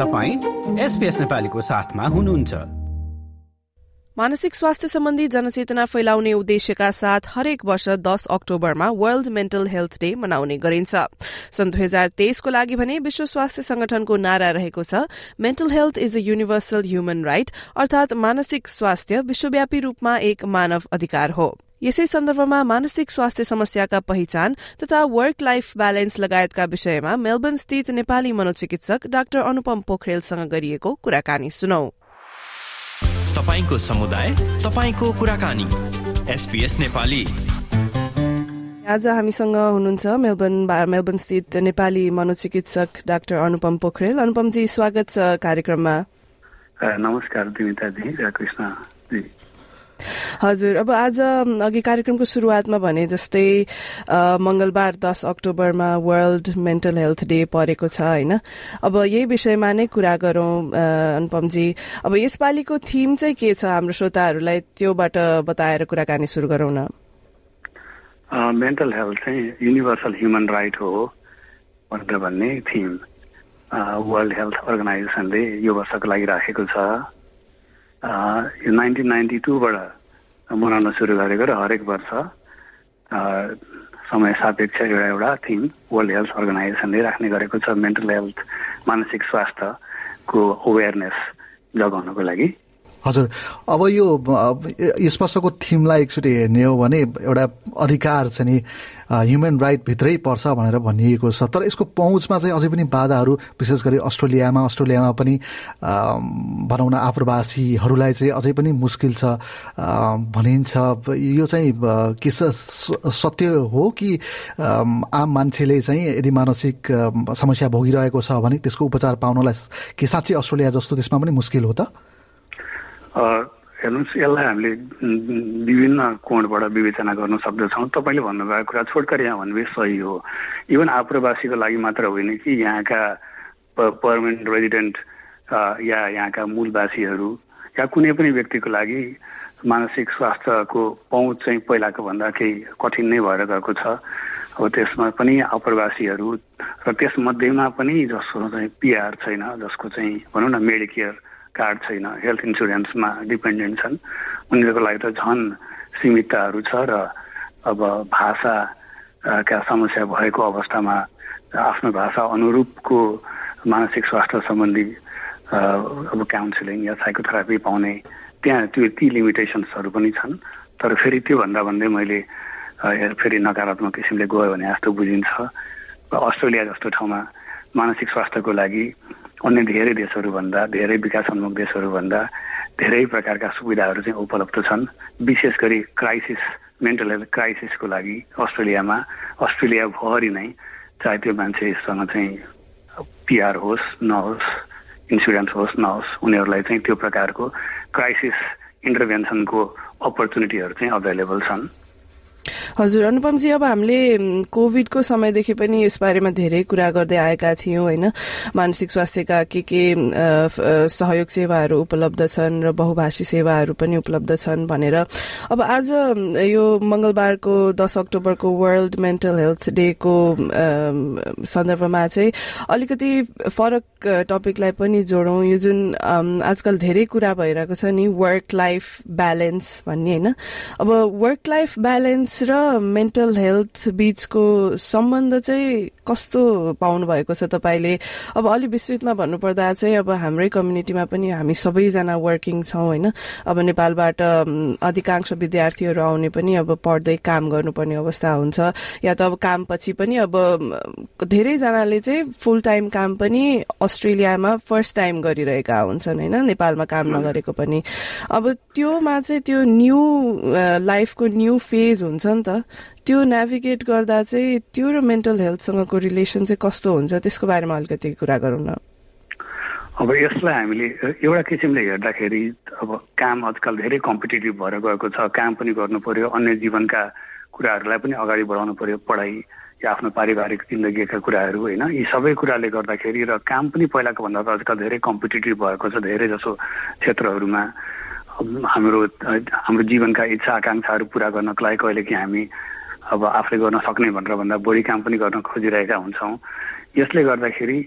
तपाईँ एसपिएस नेपालीको साथमा हुनुहुन्छ। मानसिक स्वास्थ्य सम्बन्धी जनचेतना फैलाउने उद्देश्यका साथ हरेक वर्ष दस अक्टोबरमा वर्ल्ड मेन्टल हेल्थ डे मनाउने गरिन्छ। सन् दुई हजार तेइसको लागि भने विश्व स्वास्थ्य संगठनको नारा रहेको छ mental health is a universal human right अर्थात मानसिक स्वास्थ्य विश्वव्यापी रूपमा एक मानव अधिकार हो। यसै सन्दर्भमा मानसिक स्वास्थ्य समस्याका पहिचान तथा वर्क लाइफ ब्यालेन्स लगायतका विषयमा मेलबर्न स्थित नेपाली मनोचिकित्सक डाक्टर अनुपम पोखरेलसँग गरिएको कुराकानी सुनौ। तपाईँको समुदाय तपाईँको कुराकानी। एसपीएस नेपाली। आज हामीसँग हुनुहुन्छ मेलबर्न मेलबर्न स्थित नेपाली मनोचिकित्सक डाक्टर अनुपम पोखरेल। अनुपमजी स्वागत छ कार्यक्रममा। नमस्कार दिमिताजी कृष्णजी हजुर अब आज अघि कार्यक्रमको सुरुवातमा भने जस्तै मंगलबार दस अक्टोबरमा वर्ल्ड मेन्टल हेल्थ डे परेको छ होइन? अब यही विषयमा नै कुरा गरौं अनुपमजी। अब यसपालिको थिम चाहिँ के छ हाम्रो श्रोताहरूलाई? त्योबाट बताएर कुराकानी सुरु गरौँ न। मेन्टल हेल्थ चाहिँ युनिभर्सल ह्युमन राइट हो भनेर भन्ने थिम। वर्ल्ड हेल्थ अर्गनाइजेसनले यो वर्षको लागि राखेको छ। यो नाइन्टिन नाइन्टी टूबाट मनाउन सुरु गरेको र हरेक वर्ष समय सापेक्ष एउटा एउटा थिम वर्ल्ड हेल्थ अर्गनाइजेसनले राख्ने गरेको छ मेन्टल हेल्थ मानसिक स्वास्थ्यको अवेरनेस जगाउनको लागि हजुर अब यो यस वर्षको थिमलाई एकचोटि हेर्ने हो भने एउटा अधिकार चाहिँ नि ह्युमन राइट भित्रै पर्छ भनेर भनिएको छ। तर यसको पहुँचमा चाहिँ अझै पनि बाधाहरू विशेष गरी अस्ट्रेलियामा अस्ट्रेलियामा पनि भनौँ न आप्रवासीहरूलाई चाहिँ अझै पनि मुस्किल छ भनिन्छ। यो चाहिँ के सत्य हो कि आम मान्छेले चाहिँ यदि मानसिक समस्या भोगिरहेको छ भने त्यसको उपचार पाउनलाई के साँच्चै अस्ट्रेलिया जस्तो त्यसमा पनि मुस्किल हो त? हेर्नुहोस् यसलाई हामीले विभिन्न कोणबाट विवेचना गर्न सक्दछौँ। तपाईँले भन्नुभएको कुरा छोटकर यहाँ भन्नुभयो सही हो। इभन आप्रवासीको लागि मात्र होइन कि यहाँका पर्मानेन्ट रेजिडेन्ट या यहाँका मूलवासीहरू या कुनै पनि व्यक्तिको लागि मानसिक स्वास्थ्यको पहुँच चाहिँ पहिलाको भन्दा केही कठिन नै भएर गएको छ। अब त्यसमा पनि आप्रवासीहरू र त्यसमध्येमा पनि जसको चाहिँ पिआर छैन जसको चाहिँ भनौँ न मेडिकेयर कार्ड छैन हेल्थ इन्सुरेन्समा डिपेन्डेन्ट छन्। उनीहरूको लागि त झन् सीमितताहरू छ र अब भाषाका समस्या भएको अवस्थामा आफ्नो भाषा अनुरूपको मानसिक स्वास्थ्य सम्बन्धी अब काउन्सिलिङ या साइकोथेरापी पाउने त्यहाँ त्यो ती लिमिटेसन्सहरू पनि छन्। तर फेरि त्योभन्दा भन्दै मैले फेरि नकारात्मक किसिमले गयो भने जस्तो बुझिन्छ। अस्ट्रेलिया जस्तो ठाउँमा मानसिक स्वास्थ्यको लागि अन्य धेरै देशहरूभन्दा धेरै विकासोन्मुख देशहरूभन्दा धेरै प्रकारका सुविधाहरू चाहिँ उपलब्ध छन्। विशेष गरी क्राइसिस मेन्टल हेल्थ क्राइसिसको लागि अस्ट्रेलियामा अस्ट्रेलियाभरि नै चाहे त्यो मान्छेसँग चाहिँ पिआर होस् नहोस् इन्सुरेन्स होस् नहोस् उनीहरूलाई चाहिँ त्यो प्रकारको क्राइसिस इन्टरभेन्सनको अपर्च्युनिटीहरू चाहिँ अभाइलेबल छन्। हजुर अनुपमजी अब हामीले कोविडको समयदेखि पनि यसबारेमा धेरै कुरा गर्दै आएका थियौं होइन? मानसिक स्वास्थ्यका के के सहयोग सेवाहरू उपलब्ध छन् र बहुभाषी सेवाहरू पनि उपलब्ध छन् भनेर। अब आज यो मंगलबारको दस अक्टोबरको वर्ल्ड मेन्टल हेल्थ डेको सन्दर्भमा चाहिँ अलिकति फरक टपिकलाई पनि जोडौं। यो जुन आजकल धेरै कुरा भइरहेको छ नि वर्क लाइफ ब्यालेन्स भन्ने होइन? अब वर्क लाइफ ब्यालेन्स र मेन्टल हेल्थ बीचको सम्बन्ध चाहिँ कस्तो पाउनु भएको छ तपाईँले? अब अलि विस्तृतमा भन्नुपर्दा चाहिँ अब हाम्रै कम्युनिटीमा पनि हामी सबैजना वर्किङ छौँ होइन? अब नेपालबाट अधिकांश विद्यार्थीहरू आउने पनि अब पढ्दै काम गर्नुपर्ने अवस्था हुन्छ। या त अब काम पछि पनि अब धेरैजनाले चाहिँ फुल टाइम काम पनि अस्ट्रेलियामा फर्स्ट टाइम गरिरहेका हुन्छन् होइन? नेपालमा काम नगरेको पनि। अब त्योमा चाहिँ त्यो न्यू लाइफको न्यू फेज हुन्छ हुन्छ नि त। त्यो नेभिगेट गर्दा चाहिँ त्यो र मेन्टल हेल्थसँगको रिलेसन चाहिँ कस्तो हुन्छ त्यसको बारेमा अलिकति कुरा गरौँ न। अब यसलाई हामीले एउटा किसिमले हेर्दाखेरि अब काम आजकल धेरै कम्पिटेटिभ भएर गएको छ काम पनि गर्नु पर्यो अन्य जीवनका कुराहरूलाई पनि अगाडि बढाउनु पर्यो पढाइ या आफ्नो पारिवारिक जिन्दगीका कुराहरू होइन? यी सबै कुराले गर्दाखेरि र काम पनि पहिलाको भन्दा त आजकल धेरै कम्पिटेटिभ भएको छ धेरै जसो क्षेत्रहरूमा। हाम्रो हाम्रो जीवनका इच्छा आकाङ्क्षाहरू पुरा गर्नको लागि कहिले कि हामी अब आफूले गर्न सक्ने भनेर भन्दा बढी काम पनि गर्न खोजिरहेका हुन्छौँ। यसले गर्दाखेरि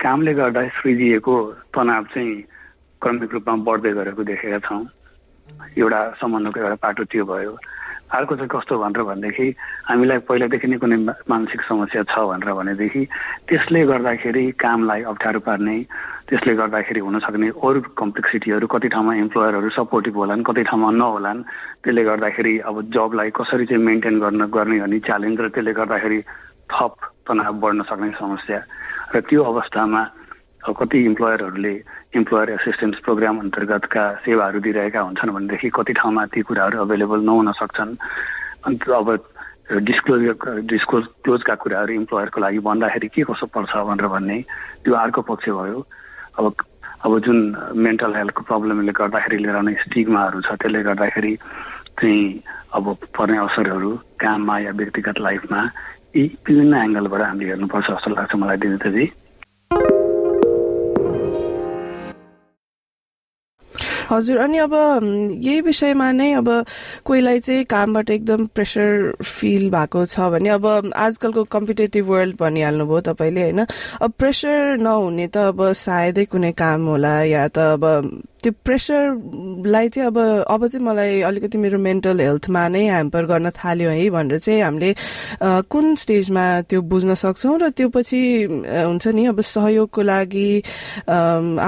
कामले गर्दा सृजिएको तनाव चाहिँ क्रमिक रूपमा बढ्दै गरेको देखेका छौँ। एउटा सम्बन्धको एउटा पाटो त्यो भयो। अर्को चाहिँ कस्तो भनेर भनेदेखि हामीलाई पहिलादेखि नै कुनै मानसिक समस्या छ भनेर भनेदेखि त्यसले गर्दाखेरि कामलाई अप्ठ्यारो पार्ने त्यसले गर्दाखेरि हुन सक्ने अरू कम्प्लेक्सिटीहरू कति ठाउँमा इम्प्लोयरहरू सपोर्टिभ होलान् कति ठाउँमा नहोलान् त्यसले गर्दाखेरि अब जबलाई कसरी चाहिँ मेन्टेन गर्न गर्ने भन्ने च्यालेन्ज र त्यसले गर्दाखेरि थप तनाव बढ्न सक्ने समस्या। र त्यो अवस्थामा कति इम्प्लोयरहरूले इम्प्लोयर एसिस्टेन्स प्रोग्राम अन्तर्गतका सेवाहरू दिइरहेका हुन्छन् भनेदेखि कति ठाउँमा ती कुराहरू अभाइलेबल नहुन सक्छन्। अन्त अब डिस्क्लोज डिस्क्लोज क्लोजका कुराहरू इम्प्लोयरको लागि भन्दाखेरि के कसो पर्छ भनेर भन्ने त्यो अर्को पक्ष भयो। अब अब जुन मेन्टल हेल्थको प्रब्लमले गर्दाखेरि लिएर आउने स्टिगमाहरू छ त्यसले गर्दाखेरि चाहिँ अब पर्ने असरहरू काममा या व्यक्तिगत लाइफमा यी विभिन्न एङ्गलबाट हामीले हेर्नुपर्छ जस्तो लाग्छ मलाई दिनेतजी हजुर अनि अब यही विषयमा नै अब कोहीलाई चाहिँ कामबाट एकदम प्रेसर फिल भएको छ भने अब आजकलको कम्पिटेटिभ वर्ल्ड भनिहाल्नुभयो तपाईँले होइन? अब प्रेसर नहुने त अब सायदै कुनै काम होला या त अब त्यो प्रेसरलाई चाहिँ अब अब चाहिँ मलाई अलिकति मेरो मेन्टल हेल्थमा नै ह्याम्पर गर्न थाल्यो है भनेर चाहिँ हामीले कुन स्टेजमा त्यो बुझ्न सक्छौँ र त्यो पछि हुन्छ नि अब सहयोगको लागि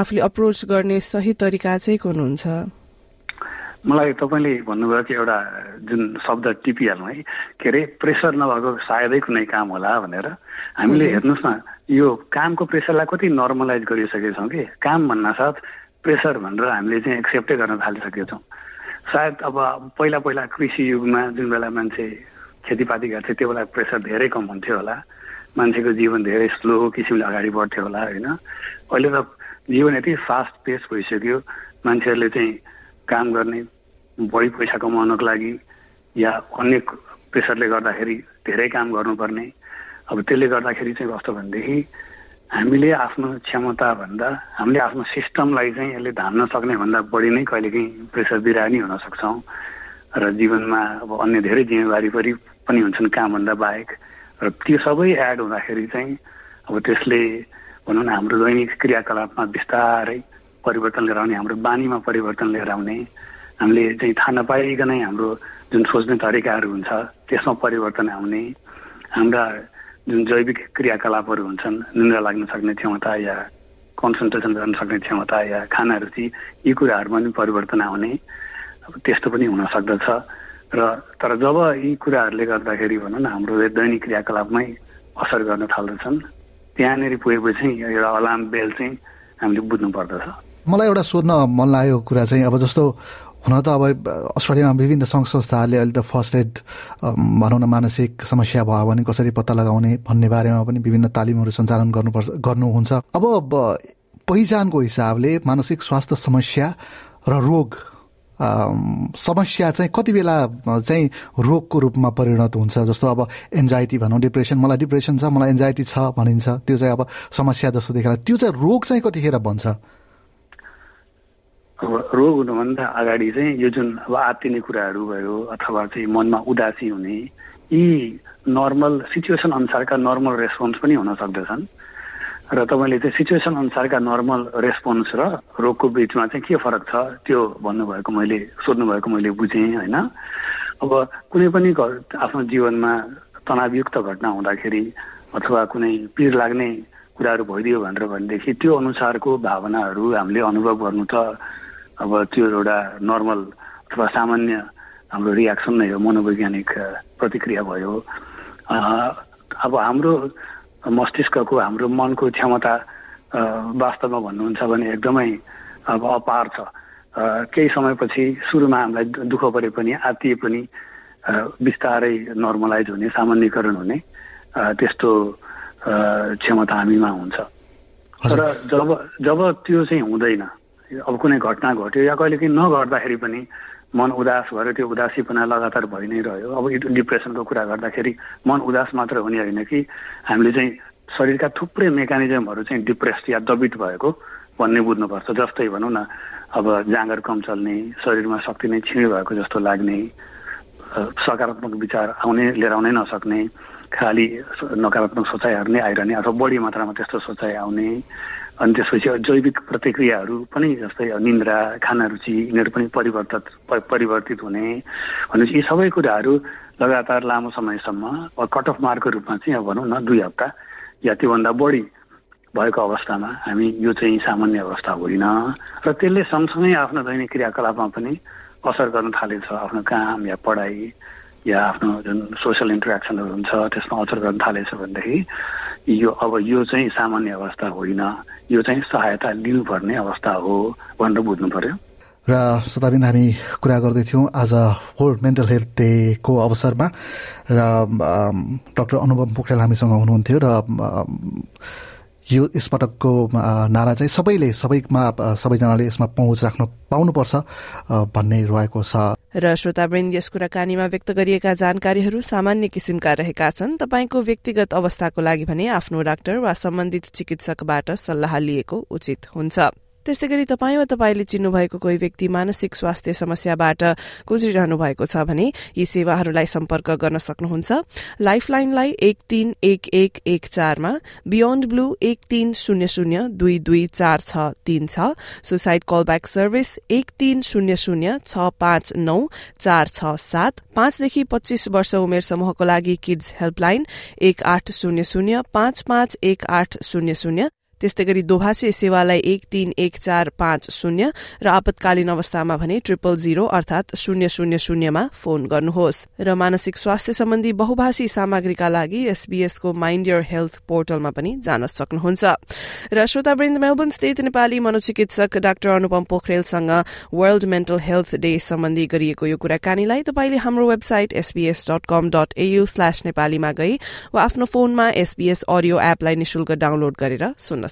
आफूले अप्रोच गर्ने सही तरिका चाहिँ कुन हुन्छ? मलाई तपाईँले भन्नुभयो कि एउटा जुन शब्द टिपिहाल्नु है के अरे प्रेसर नभएको सायदै कुनै काम होला भनेर। हामीले हेर्नुहोस् न यो कामको प्रेसरलाई कति नर्मलाइज गरिसकेका छौँ कि? काम भन्न साथ प्रेसर भनेर हामीले चाहिँ एक्सेप्टै गर्न थालिसकेका छौँ सायद अब पहिला पहिला कृषि युगमा जुन बेला मान्छे खेतीपाती गर्थे त्यो बेला प्रेसर धेरै कम हुन्थ्यो होला। मान्छेको जीवन धेरै स्लो किसिमले अगाडि बढ्थ्यो होला होइन? अहिले त जीवन यति फास्ट पेस भइसक्यो मान्छेहरूले चाहिँ काम गर्ने बढी पैसा कमाउनको लागि या अन्य प्रेसरले गर्दाखेरि धेरै काम गर्नुपर्ने। अब त्यसले गर्दाखेरि चाहिँ कस्तो भनेदेखि हामीले आफ्नो क्षमता भन्दा हामीले आफ्नो सिस्टमलाई चाहिँ यसले धान्न सक्ने भन्दा बढी नै कहिलेकाहीँ प्रेसर दिइरह हुन सक्छौँ र जीवनमा अब अन्य धेरै जिम्मेवारी पनि हुन्छन् कामभन्दा बाहेक। र त्यो सबै एड हुँदाखेरि चाहिँ अब त्यसले भनौँ न हाम्रो दैनिक क्रियाकलापमा बिस्तारै परिवर्तन लिएर आउने हाम्रो बानीमा परिवर्तन लिएर आउने। हामीले चाहिँ थाहा नपाइकनै हाम्रो जुन सोच्ने तरिकाहरू हुन्छ त्यसमा परिवर्तन आउने। हाम्रा जुन जैविक क्रियाकलापहरू हुन्छन् निन्द्रा लाग्न सक्ने क्षमता या कन्सन्ट्रेसन गर्न सक्ने क्षमता या खाना रुचि यी कुराहरूमा पनि परिवर्तन आउने अब त्यस्तो पनि हुन सक्दछ। र तर जब यी कुराहरूले गर्दाखेरि भनौँ न हाम्रो दैनिक क्रियाकलापमै असर गर्न थाल्दछन् त्यहाँनिर पुगेपछि एउटा अलार्म बेल चाहिँ हामीले बुझ्नु पर्दछ। मलाई एउटा सोध्न मन लागेको कुरा चाहिँ अब जस्तो हुन त अब अस्ट्रेलियामा विभिन्न सङ्घ संस्थाहरूले अहिले त फर्स्ट एड भनौँ न मानसिक समस्या भयो भने कसरी पत्ता लगाउने भन्ने बारेमा पनि विभिन्न तालिमहरू सञ्चालन गर्नुपर्छ गर्नुहुन्छ। अब पहिचानको हिसाबले मानसिक स्वास्थ्य समस्या र रोग समस्या चाहिँ कति बेला चाहिँ रोगको रूपमा परिणत हुन्छ? जस्तो अब एन्जाइटी भनौँ डिप्रेसन मलाई डिप्रेसन छ मलाई एन्जाइटी छ भनिन्छ। त्यो चाहिँ अब समस्या जस्तो देखेर त्यो चाहिँ रोग चाहिँ कतिखेर बन्छ? अब रोग हुनुभन्दा अगाडि चाहिँ यो जुन अब आत्तिने कुराहरू भयो अथवा चाहिँ मनमा उदासी हुने यी नर्मल सिचुएसन अनुसारका नर्मल रेस्पोन्स पनि हुन सक्दछन्। र तपाईँले चाहिँ सिचुएसन अनुसारका नर्मल रेस्पोन्स र रोगको बिचमा चाहिँ के फरक छ त्यो भन्नुभएको मैले सोध्नुभएको मैले बुझेँ होइन? अब कुनै पनि आफ्नो जीवनमा तनावयुक्त घटना हुँदाखेरि अथवा कुनै पिर लाग्ने कुराहरू भइदियो भनेर भनेदेखि त्यो अनुसारको भावनाहरू हामीले अनुभव गर्नु त अब त्यो एउटा नर्मल अथवा सामान्य हाम्रो रियाक्सन नै हो मनोवैज्ञानिक प्रतिक्रिया भयो। अब हाम्रो मस्तिष्कको हाम्रो मनको क्षमता वास्तवमा भन्नुहुन्छ भने एकदमै अब अपार छ। केही समयपछि सुरुमा हामीलाई दुःख परे पनि आत्तिए पनि बिस्तारै नर्मलाइज हुने सामान्यकरण हुने त्यस्तो क्षमता हामीमा हुन्छ। तर जब जब त्यो चाहिँ हुँदैन अब कुनै घटना घट्यो या कहिले काहीँ नघट्दाखेरि पनि मन उदास भएर त्यो उदासीपना लगातार भइ नै रह्यो। अब डिप्रेसनको कुरा गर्दाखेरि मन उदास मात्र हुने होइन कि हामीले चाहिँ शरीरका थुप्रै मेकानिजमहरू चाहिँ डिप्रेस या दबित भएको भन्ने बुझ्नुपर्छ। जस्तै भनौँ न अब जाँगर कम चल्ने शरीरमा शक्ति नै छिँड भएको जस्तो लाग्ने सकारात्मक विचार आउने लिएर आउनै नसक्ने खालि नकारात्मक सोचाइहरू नै आइरहने अथवा बढी मात्रामा त्यस्तो सोचाइ आउने अनि त्यसपछि जैविक प्रतिक्रियाहरू पनि जस्तै निन्द्रा खाना रुचि यिनीहरू पनि परिवर्तित परिवर्तित हुने। भनेपछि यी सबै कुराहरू लगातार लामो समयसम्म कट अफ मार्कको रूपमा चाहिँ अब भनौँ न दुई हप्ता या त्योभन्दा बढी भएको अवस्थामा हामी यो चाहिँ सामान्य अवस्था होइन। र त्यसले सँगसँगै आफ्नो दैनिक क्रियाकलापमा पनि असर गर्न थालेछ। आफ्नो काम या पढाइ या आफ्नो जुन सोसियल इन्टरेक्सनहरू हुन्छ त्यसमा असर गर्न थालेछ भनेदेखि यो अब यो चाहिँ सामान्य अवस्था होइन। यो चाहिँ सहायता लिनुपर्ने अवस्था हो भनेर बुझ्नु पर्यो। र शताबिन्द हामी कुरा गर्दैथ्यौँ आज वर्ल्ड मेन्टल हेल्थ डेको अवसरमा। र डाक्टर अनुभव पोखरेल हामीसँग हुनुहुन्थ्यो र यो यसपटकको नारा चाहिँ सबैले सबैमा सबैजनाले यसमा पहुँच राख्न पाउनुपर्छ भन्ने रहेको छ। र श्रोतावृन्द यस कुराकानीमा व्यक्त गरिएका जानकारीहरू सामान्य किसिमका रहेका छन्। तपाईँको व्यक्तिगत अवस्थाको लागि भने आफ्नो डाक्टर वा सम्बन्धित चिकित्सकबाट सल्लाह लिएको उचित हुन्छ। त्यस्तै गरी तपाईँ वा तपाईँले चिन्नुभएको कोही व्यक्ति मानसिक स्वास्थ्य समस्याबाट गुज्रिरहनु भएको छ भने यी सेवाहरूलाई सम्पर्क गर्न सक्नुहुन्छ। लाइफलाइनलाई एक तीन एक एक एक चारमा बियोन्ड ब्लू एक तीन शून्य शून्य दुई दुई चार छ तीन छ सुसाइड कलब्याक सर्भिस एक तीन शून्य शून्य छ पाँच नौ चार छ सात पाँचदेखि पच्चीस वर्ष उमेर समूहको लागि किड्स हेल्पलाइन एक आठ शून्य शून्य पाँच पाँच एक आठ शून्य शून्य त्यस्तै गरी दोभाषी सेवालाई एक तीन एक चार पाँच शून्य र आपतकालीन अवस्थामा भने ट्रिपल जीरो अर्थात शून्य शून्य शून्यमा फोन गर्नुहोस्। र मानसिक स्वास्थ्य सम्बन्धी बहुभाषी सामग्रीका लागि एसबीएसको माइन्ड यर हेल्थ पोर्टलमा पनि जान सक्नुहुन्छ। र श्रोतावृन्द मेलबर्न स्थित नेपाली मनोचिकित्सक डाक्टर अनुपम पोखरेलसँग वर्ल्ड मेन्टल हेल्थ डे सम्बन्धी गरिएको यो कुराकानीलाई तपाईँले हाम्रो website SBS dot com dot AU slash नेपालीमा गई वा आफ्नो फोनमा एसबीएस अडियो एपलाई निशुल्क डाउनलोड गरेर सुन्न